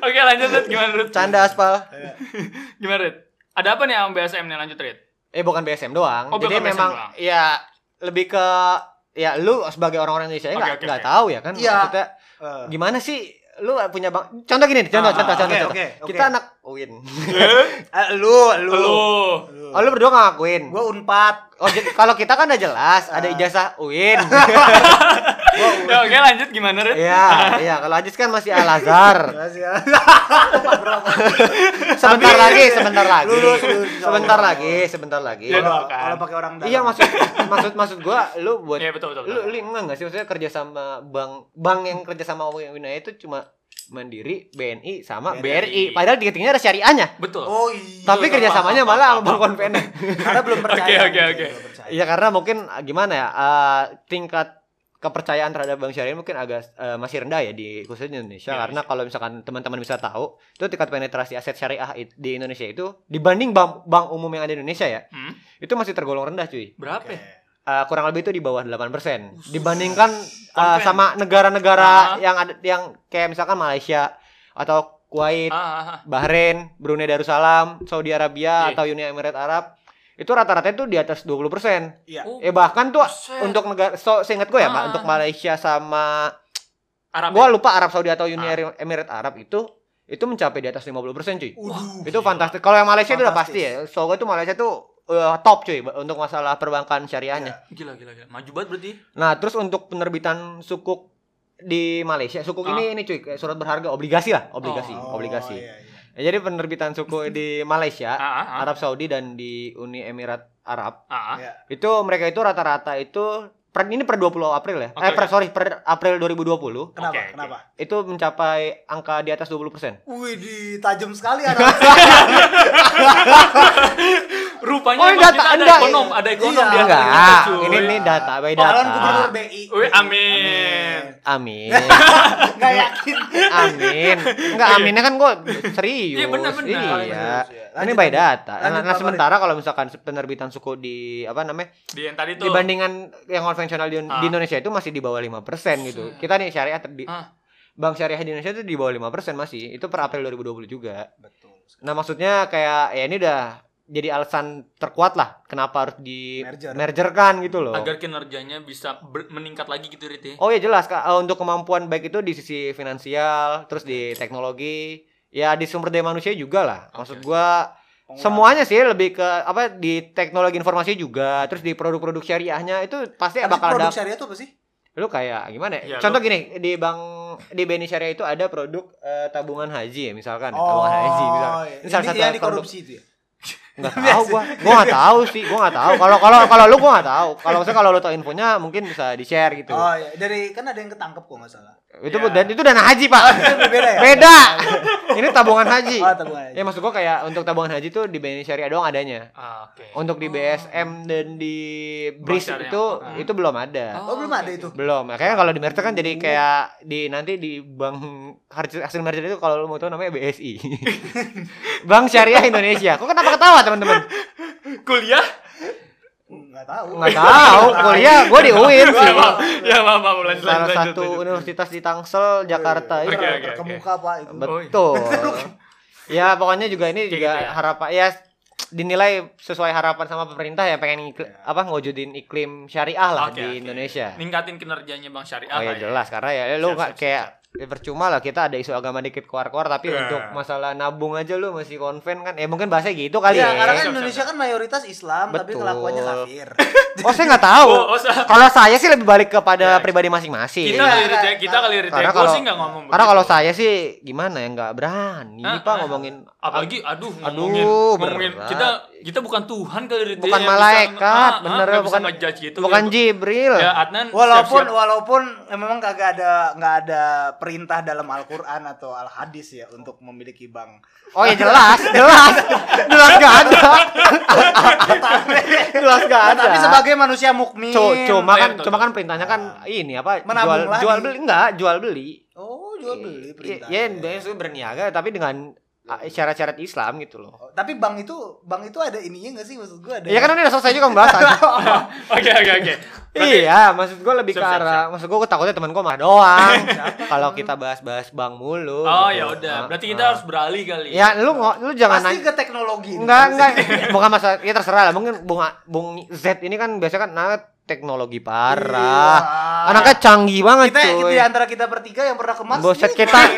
[SPEAKER 3] Oke, lanjut Rid. Gimana Rid?
[SPEAKER 1] Canda aspal.
[SPEAKER 3] Gimana Rid? Ada apa nih sama BSM nih lanjut Rid?
[SPEAKER 1] Eh bukan BSM doang.
[SPEAKER 3] Oh,
[SPEAKER 1] Jadi
[SPEAKER 3] BSM
[SPEAKER 1] memang
[SPEAKER 3] doang.
[SPEAKER 1] ya lebih ke ya lu sebagai orang-orang Indonesia nggak
[SPEAKER 3] oke,
[SPEAKER 1] nggak
[SPEAKER 3] oke.
[SPEAKER 1] tahu ya kan
[SPEAKER 2] Iya.
[SPEAKER 1] maksudnya gimana sih lu punya bang contoh gini nih, contoh
[SPEAKER 3] Ah,
[SPEAKER 1] contoh contoh,
[SPEAKER 2] oke,
[SPEAKER 1] contoh.
[SPEAKER 2] oke, oke.
[SPEAKER 1] kita anak UIN
[SPEAKER 2] Eh, lu, lu.
[SPEAKER 3] Lu.
[SPEAKER 1] oh lu berdua ngakuin
[SPEAKER 2] Gua Unpad.
[SPEAKER 1] oh kalau kita kan udah jelas ada
[SPEAKER 2] Ah.
[SPEAKER 1] ijazah UIN
[SPEAKER 3] Ya, oke lanjut gimana Rid?
[SPEAKER 1] iya iya kalau Ajis kan masih Al Azhar sebentar lagi sebentar lagi
[SPEAKER 2] Lulus, lulus, insya
[SPEAKER 1] sebentar lagi sebentar lagi
[SPEAKER 3] Ya,
[SPEAKER 2] Kalau
[SPEAKER 3] doakan.
[SPEAKER 2] kalau pakai orang dalam.
[SPEAKER 1] iya maksud maksud maksud gua lu buat
[SPEAKER 3] Iya, betul betul.
[SPEAKER 1] lu,
[SPEAKER 3] betul.
[SPEAKER 1] lu enggak nggak sih maksudnya kerja sama bank bank yang kerja sama Winaya itu cuma Mandiri, BNI sama BRI.
[SPEAKER 3] BRI.
[SPEAKER 1] Padahal di ketingnya ada syariahnya.
[SPEAKER 3] Betul.
[SPEAKER 2] Oh iya.
[SPEAKER 1] Tapi kerjasamanya
[SPEAKER 3] paham,
[SPEAKER 1] malah sama bank konven.
[SPEAKER 2] Karena belum percaya.
[SPEAKER 3] Oke, oke, oke.
[SPEAKER 1] Iya karena mungkin ah, gimana ya eh, tingkat kepercayaan terhadap bank syariah mungkin agak eh, masih rendah ya di khususnya di Indonesia
[SPEAKER 3] Iya,
[SPEAKER 1] karena kalau misalkan teman-teman bisa tahu itu tingkat penetrasi aset syariah it- di Indonesia itu dibanding bank bank umum yang ada di Indonesia ya
[SPEAKER 3] Hmm?
[SPEAKER 1] itu masih tergolong rendah cuy
[SPEAKER 3] Berapa?
[SPEAKER 2] Oke.
[SPEAKER 1] Eh, kurang lebih itu di bawah 8% dibandingkan
[SPEAKER 3] Konven.
[SPEAKER 1] sama negara-negara
[SPEAKER 3] Ah.
[SPEAKER 1] yang ada yang kayak misalkan Malaysia atau Kuwait,
[SPEAKER 3] ah, ah.
[SPEAKER 1] Bahrain, Brunei Darussalam, Saudi Arabia
[SPEAKER 3] Iya.
[SPEAKER 1] atau Uni Emirat Arab itu rata-rata itu di atas 20%.
[SPEAKER 2] Iya.
[SPEAKER 3] Oh,
[SPEAKER 1] Eh bahkan tuh
[SPEAKER 3] buset.
[SPEAKER 1] untuk negara so seingat gue ya, Pak,
[SPEAKER 3] Ah.
[SPEAKER 1] untuk Malaysia sama
[SPEAKER 3] Arab
[SPEAKER 1] gua
[SPEAKER 3] ya?
[SPEAKER 1] lupa Arab Saudi atau Uni
[SPEAKER 3] Ah.
[SPEAKER 1] Emirat Arab itu itu mencapai di atas 50% cuy.
[SPEAKER 2] Waduh.
[SPEAKER 1] Itu fantastis. Kalau yang Malaysia itu udah pasti
[SPEAKER 2] Fantastis.
[SPEAKER 1] ya. So itu Malaysia tuh eh, top cuy untuk masalah perbankan syariahnya.
[SPEAKER 3] Gila gila gila. Maju banget berarti.
[SPEAKER 1] Nah, terus untuk penerbitan sukuk di Malaysia, sukuk
[SPEAKER 3] Ah.
[SPEAKER 1] ini ini cuy, kayak surat berharga, obligasi lah, obligasi,
[SPEAKER 2] Oh,
[SPEAKER 1] obligasi.
[SPEAKER 2] iya, iya.
[SPEAKER 1] Ya, jadi penerbitan suku di Malaysia,
[SPEAKER 3] Ah, ah, ah.
[SPEAKER 1] Arab Saudi dan di Uni Emirat Arab
[SPEAKER 3] Ah, ah.
[SPEAKER 2] Iya.
[SPEAKER 1] itu mereka itu rata-rata itu per, ini per 20 April ya.
[SPEAKER 3] Oke,
[SPEAKER 1] eh per sorry per April 2020
[SPEAKER 2] Kenapa?
[SPEAKER 3] Oke.
[SPEAKER 2] Kenapa?
[SPEAKER 1] itu mencapai angka di atas 20%.
[SPEAKER 2] Wih, di tajam sekali anak.
[SPEAKER 3] Rupanya
[SPEAKER 1] Oh, data
[SPEAKER 3] kita ada
[SPEAKER 1] Anda.
[SPEAKER 3] ekonom, ada ekonom
[SPEAKER 2] Iya.
[SPEAKER 3] di antara
[SPEAKER 1] Enggak,
[SPEAKER 3] kita, cuy.
[SPEAKER 1] ini ini data by
[SPEAKER 2] Calon
[SPEAKER 1] data.
[SPEAKER 2] gubernur BI.
[SPEAKER 3] Wih, amin.
[SPEAKER 1] Amin.
[SPEAKER 2] Nggak yakin.
[SPEAKER 1] Amin. Enggak aminnya kan gue serius.
[SPEAKER 3] Iya, benar, benar.
[SPEAKER 1] Iya.
[SPEAKER 2] Lanjut,
[SPEAKER 1] Ini by data.
[SPEAKER 2] Lanjut,
[SPEAKER 1] Nah, nah, sementara kalau misalkan penerbitan suku di apa namanya?
[SPEAKER 3] Di yang tadi tuh.
[SPEAKER 1] dibandingkan yang konvensional di,
[SPEAKER 3] Ah.
[SPEAKER 1] di Indonesia itu masih di bawah 5% gitu. Kita nih syariah di,
[SPEAKER 3] Ah.
[SPEAKER 1] Bank syariah di Indonesia itu di bawah 5% masih. Itu per April 2020 juga.
[SPEAKER 2] Betul.
[SPEAKER 1] Nah, maksudnya kayak ya ini udah jadi alasan terkuat lah kenapa harus di
[SPEAKER 2] Merger.
[SPEAKER 1] mergerkan gitu loh.
[SPEAKER 3] agar kinerjanya bisa ber- meningkat lagi gitu Rit ya.
[SPEAKER 1] Oh ya jelas Kak, Eh, untuk kemampuan baik itu di sisi finansial, terus di teknologi, ya di sumber daya manusia juga lah. Maksud
[SPEAKER 3] Oke.
[SPEAKER 1] gua semuanya sih lebih ke apa di teknologi informasi juga, terus di produk-produk syariahnya itu pasti
[SPEAKER 2] sih
[SPEAKER 1] bakal
[SPEAKER 2] produk
[SPEAKER 1] ada
[SPEAKER 2] syariah itu apa sih?
[SPEAKER 1] lu kayak gimana ya?
[SPEAKER 3] Ya,
[SPEAKER 1] Contoh gini, di bank di BNI Syariah itu ada produk eh, tabungan haji ya misalkan,
[SPEAKER 2] Oh,
[SPEAKER 1] tabungan haji misalkan.
[SPEAKER 2] iya.
[SPEAKER 1] Ini salah
[SPEAKER 2] Ini
[SPEAKER 1] satu
[SPEAKER 2] yang
[SPEAKER 1] produk
[SPEAKER 2] dikorupsi itu ya.
[SPEAKER 1] Enggak tahu gua. Gua enggak tahu sih, gua enggak tahu. Kalau kalau kalau lu gua enggak tahu. Kalau misalnya kalau lu tahu infonya mungkin bisa di-share gitu.
[SPEAKER 2] Oh iya, dari kan ada yang ketangkep kok nggak salah.
[SPEAKER 1] Itu
[SPEAKER 3] Ya.
[SPEAKER 1] dan itu dana haji, Pak.
[SPEAKER 2] Beda ya?
[SPEAKER 1] Beda. Ini tabungan haji.
[SPEAKER 2] Oh, tabungan haji.
[SPEAKER 1] Ya maksud gua kayak untuk tabungan haji tuh di BNI Syariah doang adanya.
[SPEAKER 3] Ah, oke.
[SPEAKER 1] Untuk di BSM dan di BRIS
[SPEAKER 3] Syariah.
[SPEAKER 1] itu
[SPEAKER 3] Ah.
[SPEAKER 1] itu belum ada.
[SPEAKER 2] Oh, belum ada itu.
[SPEAKER 1] Belum. Makanya kalau di merger kan jadi kayak di nanti di bank hasil hasil merger itu kalau lu mau tahu namanya BSI. Bank Syariah Indonesia. Kok kenapa ketawa, teman-teman?
[SPEAKER 3] Kuliah?
[SPEAKER 2] Nggak tahu.
[SPEAKER 1] Nggak tahu. Kuliah gua di UIN
[SPEAKER 3] Ya,
[SPEAKER 1] sih.
[SPEAKER 3] Ya, maaf, maaf. Lanjut,
[SPEAKER 1] Salah
[SPEAKER 3] lanjut,
[SPEAKER 1] satu
[SPEAKER 3] lanjut.
[SPEAKER 1] universitas di Tangsel, Jakarta.
[SPEAKER 3] Oke,
[SPEAKER 1] Iya.
[SPEAKER 3] oke.
[SPEAKER 2] Terkemuka Pak itu.
[SPEAKER 1] Betul. ya pokoknya juga ini
[SPEAKER 3] Kayak
[SPEAKER 1] juga
[SPEAKER 3] gitu ya.
[SPEAKER 1] harapan ya dinilai sesuai harapan sama pemerintah ya pengen ikli- apa ngewujudin iklim syariah lah
[SPEAKER 3] Oke,
[SPEAKER 1] di
[SPEAKER 3] oke.
[SPEAKER 1] Indonesia.
[SPEAKER 3] Ningkatin kinerjanya Bang Syariah
[SPEAKER 1] Oh ya
[SPEAKER 3] ya.
[SPEAKER 1] jelas karena ya lu
[SPEAKER 3] Siap,
[SPEAKER 1] nggak
[SPEAKER 3] siap,
[SPEAKER 1] kayak ya percuma lah kita ada isu agama dikit keluar-keluar tapi
[SPEAKER 3] Ya.
[SPEAKER 1] untuk masalah nabung aja lu masih konven kan ya mungkin bahasa gitu kali
[SPEAKER 2] Iya,
[SPEAKER 1] ya.
[SPEAKER 2] karena kan
[SPEAKER 3] Siap,
[SPEAKER 2] Indonesia kan mayoritas Islam tapi
[SPEAKER 1] Betul.
[SPEAKER 2] kelakuannya kafir.
[SPEAKER 1] Oh saya nggak tahu.
[SPEAKER 3] Oh, oh,
[SPEAKER 1] Kalau saya sih lebih balik kepada
[SPEAKER 3] Ya.
[SPEAKER 1] pribadi masing-masing.
[SPEAKER 3] kita
[SPEAKER 2] Iya,
[SPEAKER 3] kali ya,
[SPEAKER 2] iya.
[SPEAKER 3] kita kali ya.
[SPEAKER 1] Karena kalau-
[SPEAKER 3] sih nggak ngomong
[SPEAKER 1] Karena kalau saya sih gimana ya nggak berani
[SPEAKER 3] Ah,
[SPEAKER 1] pak
[SPEAKER 3] ah.
[SPEAKER 1] ngomongin
[SPEAKER 3] apalagi aduh
[SPEAKER 1] Aduh,
[SPEAKER 3] ngomongin ngomongin
[SPEAKER 1] berat.
[SPEAKER 3] kita kita bukan Tuhan kali ya,
[SPEAKER 1] Bukan
[SPEAKER 3] bisa-
[SPEAKER 1] malaikat,
[SPEAKER 3] ah, ah,
[SPEAKER 1] bener,
[SPEAKER 3] nggak bisa
[SPEAKER 1] bukan-
[SPEAKER 3] gitu
[SPEAKER 1] bukan
[SPEAKER 3] ya.
[SPEAKER 1] Jibril.
[SPEAKER 3] ya Adnan
[SPEAKER 2] Walaupun
[SPEAKER 3] siap-siap.
[SPEAKER 2] walaupun eh, memang kagak ada nggak ada perintah dalam Al-Qur'an atau Al-Hadis ya untuk memiliki bank.
[SPEAKER 1] Oh ya jelas, jelas, jelas gak ada, jelas gak ada.
[SPEAKER 2] Tapi sebagai manusia mukmin.
[SPEAKER 1] Cu- cuma
[SPEAKER 3] Iya,
[SPEAKER 1] kan, cuma kan perintahnya kan ini apa?
[SPEAKER 2] Menabung
[SPEAKER 1] jual,
[SPEAKER 2] lagi.
[SPEAKER 1] jual beli enggak, jual beli.
[SPEAKER 2] Oh, jual beli perintah.
[SPEAKER 1] Ya, ya itu berniaga tapi dengan ah, syarat-syarat Islam gitu loh.
[SPEAKER 2] Oh, tapi bank itu bank itu ada ininya nggak sih maksud gua ada.
[SPEAKER 1] Ya kan ini udah selesai juga pembahasan.
[SPEAKER 3] oke oke oke
[SPEAKER 1] iya, maksud gue lebih
[SPEAKER 3] Siap,
[SPEAKER 1] ke
[SPEAKER 3] siap,
[SPEAKER 1] arah, maksud gue takutnya temen gue mah doang. Kalau kita bahas-bahas bank mulu.
[SPEAKER 3] oh
[SPEAKER 1] gitu.
[SPEAKER 3] ya udah
[SPEAKER 1] Ah,
[SPEAKER 3] berarti
[SPEAKER 1] ah.
[SPEAKER 3] kita harus beralih kali
[SPEAKER 1] Ya lu ngo- lu jangan
[SPEAKER 2] Pasti ke teknologi.
[SPEAKER 1] Enggak, enggak. Bukan masalah, ya terserah lah. Mungkin Bung Bung Z ini kan biasa kan nah, teknologi parah.
[SPEAKER 2] Iya.
[SPEAKER 1] Anaknya canggih banget
[SPEAKER 2] kita
[SPEAKER 1] cuy.
[SPEAKER 2] di antara kita bertiga yang pernah ke Mars.
[SPEAKER 1] Buset,
[SPEAKER 2] ini
[SPEAKER 1] kita-.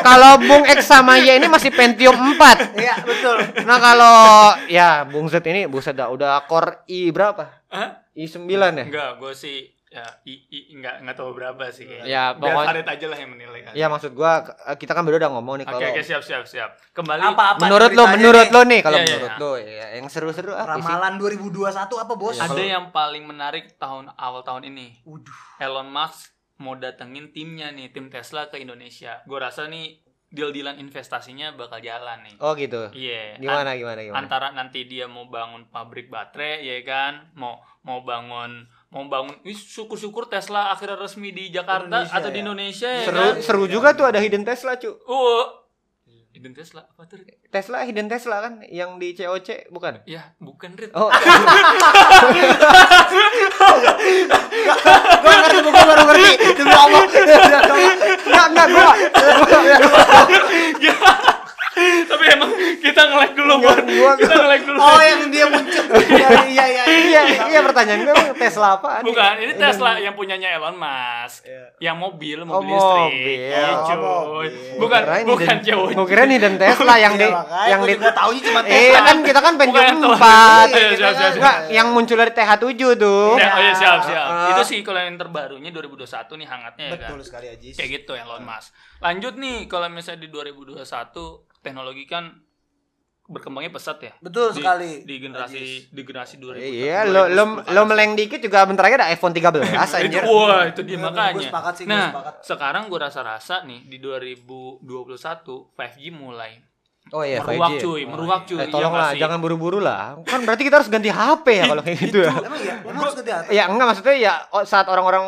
[SPEAKER 1] Kalau Bung X sama Y ini masih Pentium 4.
[SPEAKER 2] Iya, betul.
[SPEAKER 1] Nah, kalau ya Bung Z ini buset dah udah core i berapa?
[SPEAKER 3] Hah?
[SPEAKER 1] i9 ya?
[SPEAKER 3] enggak gue sih ya i, i enggak enggak tahu berapa sih kayaknya.
[SPEAKER 1] Ya,
[SPEAKER 3] biar
[SPEAKER 1] pokoknya-
[SPEAKER 3] Farid aja lah yang menilai kan
[SPEAKER 1] Ya maksud gua kita kan berdua udah ngomong nih
[SPEAKER 3] oke
[SPEAKER 1] kalau
[SPEAKER 3] oke siap siap siap kembali
[SPEAKER 2] Apa-apa
[SPEAKER 1] menurut lo menurut
[SPEAKER 2] nih?
[SPEAKER 1] lo nih kalau
[SPEAKER 3] Iya, iya,
[SPEAKER 1] menurut
[SPEAKER 3] iya.
[SPEAKER 1] lo ya yang seru-seru apa sih?
[SPEAKER 2] Ramalan 2021 apa, Bos?
[SPEAKER 1] Iya.
[SPEAKER 3] ada yang paling menarik tahun awal tahun ini
[SPEAKER 2] Waduh.
[SPEAKER 3] Elon Musk mau datengin timnya nih tim Tesla ke Indonesia gue rasa nih deal-dealan investasinya bakal jalan nih
[SPEAKER 1] Oh gitu.
[SPEAKER 3] iya
[SPEAKER 1] Gimana gimana gimana?
[SPEAKER 3] antara nanti dia mau bangun pabrik baterai ya kan mau mau bangun mau bangun Ih, syukur-syukur Tesla akhirnya resmi di Jakarta
[SPEAKER 2] Indonesia,
[SPEAKER 3] atau di
[SPEAKER 2] ya.
[SPEAKER 3] Indonesia ya
[SPEAKER 1] Seru
[SPEAKER 3] kan
[SPEAKER 1] seru juga tuh ada hidden Tesla, cu.
[SPEAKER 3] uh Hidden Tesla apa tuh?
[SPEAKER 1] Tesla hidden Tesla kan yang di COC bukan?
[SPEAKER 3] ya bukan Rit
[SPEAKER 1] Oh,
[SPEAKER 2] Gua ngerti, gua baru ngerti. Demi Allah.
[SPEAKER 1] enggak enggak gua.
[SPEAKER 3] tapi emang kita nge-lag dulu
[SPEAKER 1] gua-
[SPEAKER 3] kita nge-lag dulu
[SPEAKER 2] Oh, yang dia muncul Iya iya iya.
[SPEAKER 1] Iya, iya pertanyaan gue Tesla apaan?
[SPEAKER 3] Bukan, ini Tesla yang punyanya Elon Musk.
[SPEAKER 2] Iya.
[SPEAKER 3] Yang mobil,
[SPEAKER 1] Oh,
[SPEAKER 3] mobil listrik.
[SPEAKER 1] mobil.
[SPEAKER 3] Iya,
[SPEAKER 2] Oh,
[SPEAKER 3] cuy.
[SPEAKER 2] mobil.
[SPEAKER 3] Bukan,
[SPEAKER 1] Gua kirain
[SPEAKER 3] bukan jauh.
[SPEAKER 1] Gua kira nih dan Tesla yang di
[SPEAKER 2] Iya,
[SPEAKER 1] yang
[SPEAKER 2] gua
[SPEAKER 1] di
[SPEAKER 2] juga taunya cuma
[SPEAKER 1] Eh
[SPEAKER 2] Tesla.
[SPEAKER 1] kan kita kan pengen empat.
[SPEAKER 3] Iya, siap.
[SPEAKER 1] Enggak, yang muncul dari TH7 tuh.
[SPEAKER 3] Ya, oh iya siap, siap. Itu sih kalau yang terbarunya 2021 nih hangatnya ya kan.
[SPEAKER 2] Betul sekali Ajis.
[SPEAKER 3] Kayak gitu Elon Musk. Lanjut nih kalau misalnya di 2021 teknologi kan berkembangnya pesat ya.
[SPEAKER 2] Betul
[SPEAKER 3] Di-
[SPEAKER 2] sekali.
[SPEAKER 3] Di generasi di generasi 2000.
[SPEAKER 1] Iya, lo lo lo meleng dikit juga bentar lagi ada iPhone 13
[SPEAKER 3] itu,
[SPEAKER 1] anjir.
[SPEAKER 3] wah itu dia
[SPEAKER 2] Iya,
[SPEAKER 3] makanya.
[SPEAKER 2] gua sepakat sih, gua
[SPEAKER 3] nah,
[SPEAKER 2] sepakat.
[SPEAKER 3] sekarang gue rasa-rasa nih di 2021 5G mulai
[SPEAKER 1] Oh iya,
[SPEAKER 3] meruak
[SPEAKER 1] 5G.
[SPEAKER 3] cuy, meruak cuy.
[SPEAKER 1] Eh,
[SPEAKER 3] Iya
[SPEAKER 1] tolonglah,
[SPEAKER 3] sih?
[SPEAKER 1] jangan buru-buru lah. Kan berarti kita harus ganti HP ya kalau kayak gitu ya.
[SPEAKER 2] Emang iya, emang harus ganti hati.
[SPEAKER 1] Ya enggak maksudnya ya oh, saat orang-orang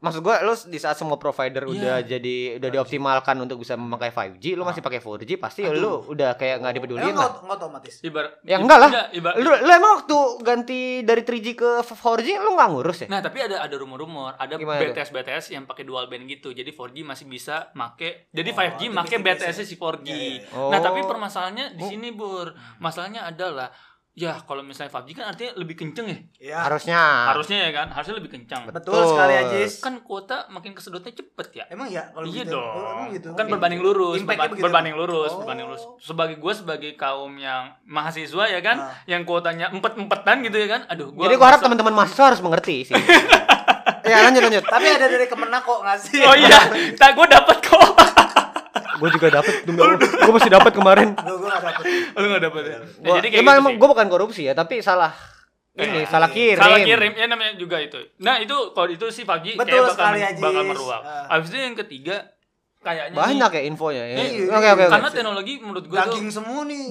[SPEAKER 1] maksud gua lu di saat semua provider
[SPEAKER 3] Iya.
[SPEAKER 1] udah jadi udah dioptimalkan untuk bisa memakai 5G, lu masih pakai 4G pasti
[SPEAKER 3] Aduh.
[SPEAKER 1] lu udah kayak nggak dipedulin
[SPEAKER 2] Emang
[SPEAKER 1] lah.
[SPEAKER 2] nggak nggak otomatis.
[SPEAKER 3] Ibarat
[SPEAKER 1] Ya enggak lah.
[SPEAKER 3] ibarat-
[SPEAKER 1] Lu lu emang waktu ganti dari 3G ke 4G lu nggak ngurus ya?
[SPEAKER 3] Nah, tapi ada ada rumor-rumor, ada
[SPEAKER 1] Gimana?
[SPEAKER 3] BTS BTS yang pakai dual band gitu. Jadi 4G masih bisa make jadi
[SPEAKER 2] Oh,
[SPEAKER 3] 5G
[SPEAKER 2] itu
[SPEAKER 3] make
[SPEAKER 2] basic-basic.
[SPEAKER 3] BTS si 4G.
[SPEAKER 2] Iya, iya, iya.
[SPEAKER 1] Oh.
[SPEAKER 3] Nah, tapi permasalahannya di
[SPEAKER 1] Oh.
[SPEAKER 3] sini, Bur. Masalahnya adalah ya kalau misalnya 5G kan artinya lebih kenceng ya.
[SPEAKER 2] Iya.
[SPEAKER 1] Harusnya.
[SPEAKER 3] Harusnya ya kan, harusnya lebih kencang.
[SPEAKER 2] Betul
[SPEAKER 1] Betul.
[SPEAKER 2] sekali Ajis.
[SPEAKER 3] Kan kuota makin kesedotnya cepet ya.
[SPEAKER 2] Emang ya kalau
[SPEAKER 3] iya
[SPEAKER 2] gitu?
[SPEAKER 3] dong.
[SPEAKER 2] Oh, emang gitu.
[SPEAKER 3] Kan berbanding lurus, berba-
[SPEAKER 2] begitu.
[SPEAKER 3] berbanding lurus,
[SPEAKER 2] Oh.
[SPEAKER 3] berbanding lurus. Sebagai gue sebagai kaum yang mahasiswa ya kan,
[SPEAKER 2] Ah.
[SPEAKER 3] yang kuotanya empet-empetan gitu ya kan. Aduh, gua
[SPEAKER 1] Jadi gua harap teman-teman mahasiswa harus mengerti sih. ya lanjut lanjut.
[SPEAKER 2] Tapi ada dari Kemenak kok ngasih.
[SPEAKER 3] Oh iya, tak gue dapat kok.
[SPEAKER 1] Gue juga Allah. Gue masih dapat kemarin.
[SPEAKER 2] Gue gue gak dapet.
[SPEAKER 3] Lu gak dapet ya? Ya,
[SPEAKER 1] Gua,
[SPEAKER 3] jadi kayak
[SPEAKER 1] emang
[SPEAKER 3] gitu
[SPEAKER 1] emang gue bukan korupsi ya, tapi salah ini
[SPEAKER 3] Eh,
[SPEAKER 1] salah kirim.
[SPEAKER 3] Salah kirim ya namanya juga itu. Nah, itu kalau itu sih pagi
[SPEAKER 2] Betul
[SPEAKER 3] kayak bakal,
[SPEAKER 2] sekali,
[SPEAKER 3] bakal meruak.
[SPEAKER 2] Ah.
[SPEAKER 3] Habis itu yang ketiga kayaknya
[SPEAKER 1] Banyak
[SPEAKER 3] nih,
[SPEAKER 1] ya infonya. ya.
[SPEAKER 3] Iya,
[SPEAKER 1] Oke oke oke.
[SPEAKER 3] karena teknologi menurut gue tuh
[SPEAKER 2] Daging semua nih.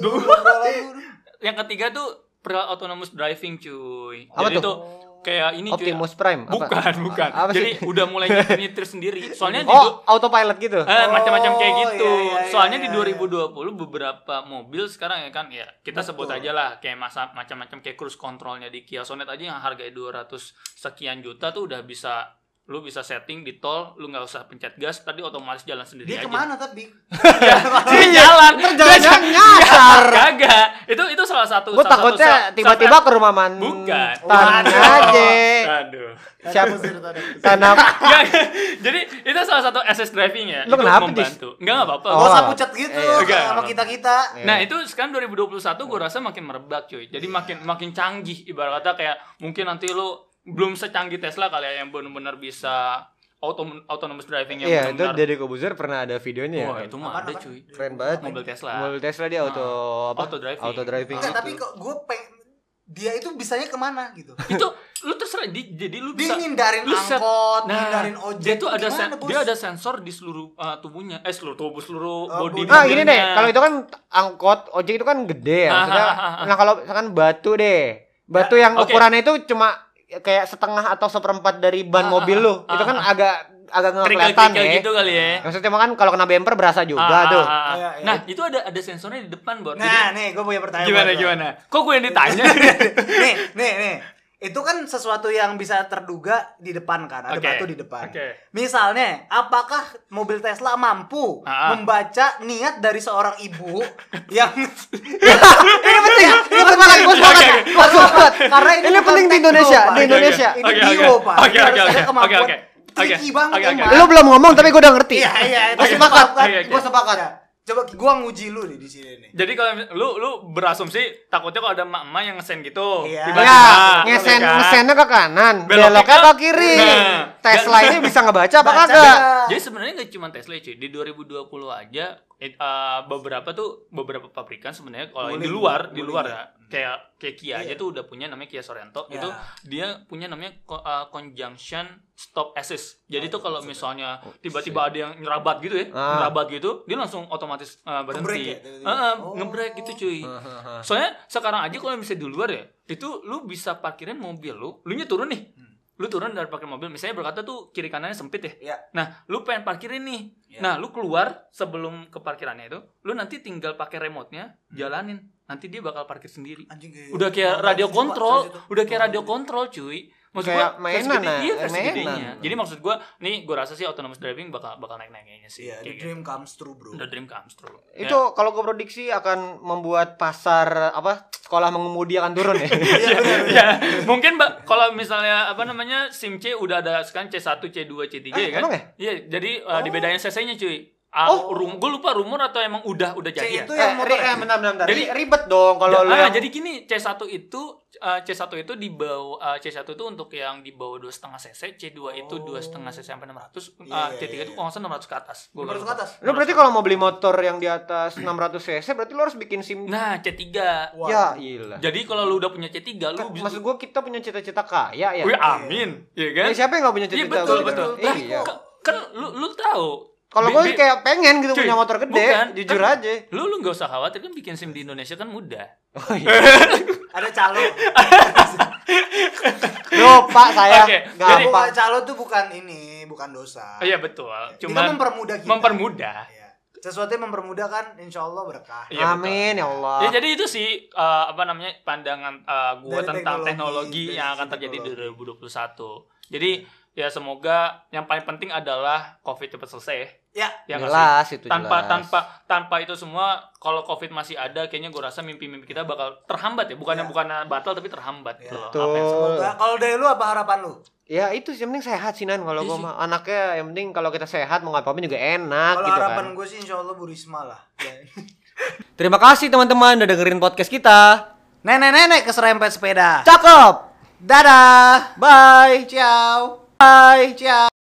[SPEAKER 3] Yang ketiga tuh per autonomous driving cuy.
[SPEAKER 1] Apa
[SPEAKER 3] Jadi
[SPEAKER 1] tuh?
[SPEAKER 3] tuh kayak ini cuy.
[SPEAKER 1] Optimus Prime. apa?
[SPEAKER 3] Bukan, bukan.
[SPEAKER 1] Apa?
[SPEAKER 3] Jadi udah mulai nyetir sendiri. Soalnya di
[SPEAKER 1] Oh, autopilot gitu.
[SPEAKER 3] Eh, macam-macam kayak
[SPEAKER 2] Oh,
[SPEAKER 3] gitu.
[SPEAKER 2] iya, iya,
[SPEAKER 3] Soalnya
[SPEAKER 2] iya,
[SPEAKER 3] di
[SPEAKER 2] iya.
[SPEAKER 3] 2020 beberapa mobil sekarang ya kan ya kita sebut
[SPEAKER 2] Betul.
[SPEAKER 3] aja lah kayak masa macam-macam kayak cruise controlnya di Kia Sonet aja yang harganya 200 sekian juta tuh udah bisa lu bisa setting di tol, lu nggak usah pencet gas, tadi otomatis jalan sendiri
[SPEAKER 2] Dia
[SPEAKER 3] aja.
[SPEAKER 2] ke mana tapi?
[SPEAKER 3] Ya, dia jalan,
[SPEAKER 1] Jangan nyasar.
[SPEAKER 3] Kagak. Itu itu salah satu
[SPEAKER 1] Gue
[SPEAKER 3] satu
[SPEAKER 1] takutnya tiba-tiba ke rumah man.
[SPEAKER 3] Bukan.
[SPEAKER 1] Tan aja.
[SPEAKER 3] Aduh.
[SPEAKER 1] Siapa tanam?
[SPEAKER 3] Nggak, Jadi itu salah satu SS driving ya.
[SPEAKER 1] Lu
[SPEAKER 3] itu
[SPEAKER 1] kenapa,
[SPEAKER 3] membantu. Enggak enggak apa-apa.
[SPEAKER 1] Oh.
[SPEAKER 2] Gak usah pucat gitu
[SPEAKER 1] Iya.
[SPEAKER 2] Sama kita-kita.
[SPEAKER 3] Nah itu sekarang 2021 gue rasa makin merebak cuy Jadi makin makin canggih Ibarat kata kayak Mungkin nanti lu Belum secanggih Tesla kali ya Yang benar-benar bisa auto Autonomous driving yang
[SPEAKER 1] Iya, itu
[SPEAKER 3] benar-benar
[SPEAKER 1] Deddy Kobuzer pernah ada videonya ya.
[SPEAKER 3] Wah itu mah ada cuy
[SPEAKER 1] Keren banget.
[SPEAKER 3] Mobil Tesla
[SPEAKER 1] Mobil Tesla dia auto apa?
[SPEAKER 3] Auto driving.
[SPEAKER 1] Auto driving. Gitu.
[SPEAKER 2] tapi kok gue pengen dia itu bisanya ke mana gitu.
[SPEAKER 3] Itu lu terserah di, Jadi lu
[SPEAKER 2] Dia
[SPEAKER 3] bisa
[SPEAKER 2] ngindarin
[SPEAKER 3] lu set-
[SPEAKER 2] angkot,
[SPEAKER 3] Nah,
[SPEAKER 2] ngindarin ojek.
[SPEAKER 3] dia tuh ada sen-
[SPEAKER 2] Bos?
[SPEAKER 3] dia ada sensor di seluruh uh, tubuhnya eh seluruh tubuh seluruh
[SPEAKER 2] Oh,
[SPEAKER 3] body.
[SPEAKER 1] Nah, gini deh, kalau itu kan angkot, ojek itu kan gede ya.
[SPEAKER 3] Ah,
[SPEAKER 1] Maksudnya,
[SPEAKER 3] ah, ah, ah.
[SPEAKER 1] nah kalau misalkan batu deh. Batu yang
[SPEAKER 3] oke.
[SPEAKER 1] ukurannya itu cuma kayak setengah atau seperempat dari ban
[SPEAKER 3] Ah,
[SPEAKER 1] mobil
[SPEAKER 3] ah,
[SPEAKER 1] lu.
[SPEAKER 3] ah,
[SPEAKER 1] itu kan
[SPEAKER 3] ah.
[SPEAKER 1] agak agak nggak kelihatan ya.
[SPEAKER 3] gitu kali ya
[SPEAKER 1] Maksudnya kan kalau kena bumper berasa juga
[SPEAKER 3] Ah,
[SPEAKER 1] tuh.
[SPEAKER 3] ah, ah.
[SPEAKER 2] Iya, iya.
[SPEAKER 3] Nah, itu ada ada sensornya di depan, Bor. Jadi-
[SPEAKER 2] Nah, nih gue punya pertanyaan.
[SPEAKER 3] gimana gimana? Kok gue yang ditanya?
[SPEAKER 2] nih, nih, nih. Itu kan sesuatu yang bisa terduga di depan kan, ada
[SPEAKER 3] Oke.
[SPEAKER 2] batu di depan.
[SPEAKER 3] Oke.
[SPEAKER 2] Misalnya, apakah mobil Tesla mampu
[SPEAKER 3] Ah.
[SPEAKER 2] membaca niat dari seorang ibu yang
[SPEAKER 1] ini penting, ini penting, gue sepakat, gue sepakat.
[SPEAKER 2] karena ini,
[SPEAKER 1] Ini penting di Indonesia, di Indonesia.
[SPEAKER 2] Ini
[SPEAKER 3] Oke,
[SPEAKER 2] bio,
[SPEAKER 3] oke.
[SPEAKER 2] Pak.
[SPEAKER 3] Oke,
[SPEAKER 2] ada
[SPEAKER 3] oke.
[SPEAKER 2] kemampuan
[SPEAKER 3] Oke, oke.
[SPEAKER 2] tricky
[SPEAKER 3] Oke,
[SPEAKER 2] banget emang.
[SPEAKER 3] oke.
[SPEAKER 1] Lu belum ngomong tapi gue udah ngerti.
[SPEAKER 2] Iya, iya.
[SPEAKER 1] Gue
[SPEAKER 2] itu
[SPEAKER 1] sepakat,
[SPEAKER 3] oke.
[SPEAKER 1] gue sepakat.
[SPEAKER 2] Coba gua nguji lu nih di sini nih.
[SPEAKER 3] Jadi kalau lu lu berasumsi takutnya kalau ada emak-emak yang ngesen gitu,
[SPEAKER 2] Iya.
[SPEAKER 3] tiba-tiba
[SPEAKER 1] Ya, ngesen
[SPEAKER 3] ya kan?
[SPEAKER 1] ngesennya ke kanan,
[SPEAKER 3] Beloknya
[SPEAKER 1] beloknya ke
[SPEAKER 3] ke-
[SPEAKER 1] kiri.
[SPEAKER 3] Nah.
[SPEAKER 1] Tesla ini bisa ngebaca apa
[SPEAKER 2] Baca
[SPEAKER 1] kagak?
[SPEAKER 3] Jadi sebenarnya nggak cuma Tesla cuy. Di 2020 aja it- uh, beberapa tuh beberapa pabrikan sebenarnya kalau di luar di luar ya kayak kayak Kia aja
[SPEAKER 2] Iya.
[SPEAKER 3] tuh udah punya namanya Kia Sorento
[SPEAKER 2] Ya.
[SPEAKER 3] itu dia punya namanya uh, conjunction stop assist. Jadi
[SPEAKER 2] Oh,
[SPEAKER 3] tuh kalau misalnya tiba-tiba ada yang nyerabat gitu ya,
[SPEAKER 1] Ah.
[SPEAKER 3] nyerabat gitu, dia langsung otomatis uh,
[SPEAKER 2] Ngebrek
[SPEAKER 3] berhenti.
[SPEAKER 2] ya, tiba-tiba?
[SPEAKER 3] Heeh,
[SPEAKER 2] Oh.
[SPEAKER 3] ngebrek gitu cuy. Soalnya sekarang aja kalau misalnya di luar ya, itu lu bisa parkirin mobil lu, lu nya turun nih.
[SPEAKER 2] Hmm.
[SPEAKER 3] Lu turun dari parkir mobil, misalnya berkata tuh kiri kanannya sempit ya.
[SPEAKER 2] Iya.
[SPEAKER 3] Nah, lu pengen parkirin nih.
[SPEAKER 2] Iya.
[SPEAKER 3] Nah, lu keluar sebelum ke parkirannya itu, lu nanti tinggal pakai remote-nya, jalanin. Nanti dia bakal parkir sendiri.
[SPEAKER 2] Anjing
[SPEAKER 3] Udah kayak radio kontrol, udah kayak radio kontrol cuy. Maksud
[SPEAKER 1] Kayak
[SPEAKER 3] gua,
[SPEAKER 1] mainan,
[SPEAKER 3] versi gede-
[SPEAKER 1] nah,
[SPEAKER 3] iya,
[SPEAKER 1] mainan.
[SPEAKER 3] Jadi maksud gua, nih gua rasa sih autonomous driving bakal bakal naik-naiknya sih.
[SPEAKER 2] Iya, the
[SPEAKER 3] kayak gitu.
[SPEAKER 2] dream comes true, bro.
[SPEAKER 3] The dream comes true.
[SPEAKER 1] Itu kalau gue prediksi akan membuat pasar apa sekolah mengemudi akan turun ya.
[SPEAKER 2] Iya,
[SPEAKER 3] ya, mungkin Mbak kalau misalnya apa namanya SIM C udah ada sekarang C1, C2, C3
[SPEAKER 1] Eh,
[SPEAKER 3] ya kan?
[SPEAKER 1] ya?
[SPEAKER 3] Iya, jadi uh, dibedain CC-nya cuy. Ah,
[SPEAKER 1] Oh.
[SPEAKER 3] rum, gue lupa rumor atau emang udah udah
[SPEAKER 2] C
[SPEAKER 3] jadi ya?
[SPEAKER 2] itu
[SPEAKER 1] eh,
[SPEAKER 2] yang motor
[SPEAKER 1] ri- eh, bentar, bentar, bentar.
[SPEAKER 3] Jadi-
[SPEAKER 1] Ri- ribet dong kalau lu
[SPEAKER 3] ah,
[SPEAKER 1] yang-
[SPEAKER 3] jadi gini C1 itu uh, C1 itu di bawah uh, C1 itu untuk yang di bawah dua setengah cc, C2 itu
[SPEAKER 2] Oh.
[SPEAKER 3] dua setengah cc sampai 600,
[SPEAKER 2] Iya,
[SPEAKER 3] uh,
[SPEAKER 2] iya,
[SPEAKER 3] C3 itu
[SPEAKER 2] iya.
[SPEAKER 3] kalau nggak salah 600 ke atas. Gua
[SPEAKER 2] Nomor
[SPEAKER 3] lupa.
[SPEAKER 2] ke atas.
[SPEAKER 1] Lu berarti kalau mau beli motor yang di atas 600 cc berarti lu harus bikin SIM.
[SPEAKER 3] Nah, C3.
[SPEAKER 2] Wah.
[SPEAKER 1] Ya, iyalah.
[SPEAKER 3] Jadi kalau lu udah punya C3 lu
[SPEAKER 1] Kan,
[SPEAKER 3] bisa
[SPEAKER 1] maksud gua kita punya cita-cita kaya ya.
[SPEAKER 3] Wih, amin. Iya kan?
[SPEAKER 1] Ya, siapa yang gak punya
[SPEAKER 3] Iya
[SPEAKER 1] cita-cita?
[SPEAKER 3] betul
[SPEAKER 1] gitu?
[SPEAKER 3] betul.
[SPEAKER 1] Iya.
[SPEAKER 3] Kan- kan lu lu tahu.
[SPEAKER 1] Kalau gue kayak pengen gitu
[SPEAKER 3] Cuy,
[SPEAKER 1] punya motor gede,
[SPEAKER 3] bukan.
[SPEAKER 1] jujur
[SPEAKER 3] Kan-
[SPEAKER 1] aja.
[SPEAKER 3] Lu lu nggak usah khawatir kan bikin SIM di Indonesia kan mudah.
[SPEAKER 1] Oh, iya.
[SPEAKER 2] Ada calo.
[SPEAKER 1] Lupa saya.
[SPEAKER 3] Oke, jadi-.
[SPEAKER 2] Bukan calo tuh bukan ini, bukan dosa.
[SPEAKER 3] Oh, iya betul.
[SPEAKER 2] Kita
[SPEAKER 3] Cuma
[SPEAKER 2] mempermudah kita.
[SPEAKER 3] mempermudah.
[SPEAKER 2] Iya. Sesuatu yang mempermudah kan insya Allah berkah.
[SPEAKER 3] Iya, betul.
[SPEAKER 1] Amin ya Allah.
[SPEAKER 3] Ya jadi itu sih uh, apa namanya pandangan uh, gua
[SPEAKER 2] Dari
[SPEAKER 3] tentang
[SPEAKER 2] teknologi,
[SPEAKER 3] teknologi, yang akan terjadi
[SPEAKER 2] teknologi.
[SPEAKER 3] di 2021. Jadi ya semoga yang paling penting adalah Covid cepat selesai.
[SPEAKER 2] Ya,
[SPEAKER 3] Ya sih?
[SPEAKER 1] jelas itu
[SPEAKER 3] tanpa
[SPEAKER 1] jelas.
[SPEAKER 3] tanpa tanpa itu semua kalau covid masih ada kayaknya gue rasa mimpi-mimpi kita bakal terhambat ya bukannya
[SPEAKER 2] Ya.
[SPEAKER 3] bukannya batal tapi terhambat
[SPEAKER 2] Ya.
[SPEAKER 3] loh.
[SPEAKER 1] Betul.
[SPEAKER 3] Apa yang-
[SPEAKER 2] semoga. Kalau dari lu apa harapan lu?
[SPEAKER 1] Ya itu sih yang penting sehat sih Nan kalau
[SPEAKER 3] Iya
[SPEAKER 1] mah anaknya yang penting kalau kita sehat mau ngapain juga enak
[SPEAKER 2] Kalau
[SPEAKER 1] gitu
[SPEAKER 2] harapan
[SPEAKER 1] kan.
[SPEAKER 2] gue sih insya Allah Bu Risma lah.
[SPEAKER 1] Terima kasih teman-teman udah dengerin podcast kita.
[SPEAKER 2] Nenek-nenek keserempet sepeda.
[SPEAKER 1] Cakep.
[SPEAKER 2] Dadah.
[SPEAKER 1] Bye.
[SPEAKER 2] Ciao.
[SPEAKER 1] Bye.
[SPEAKER 2] Ciao.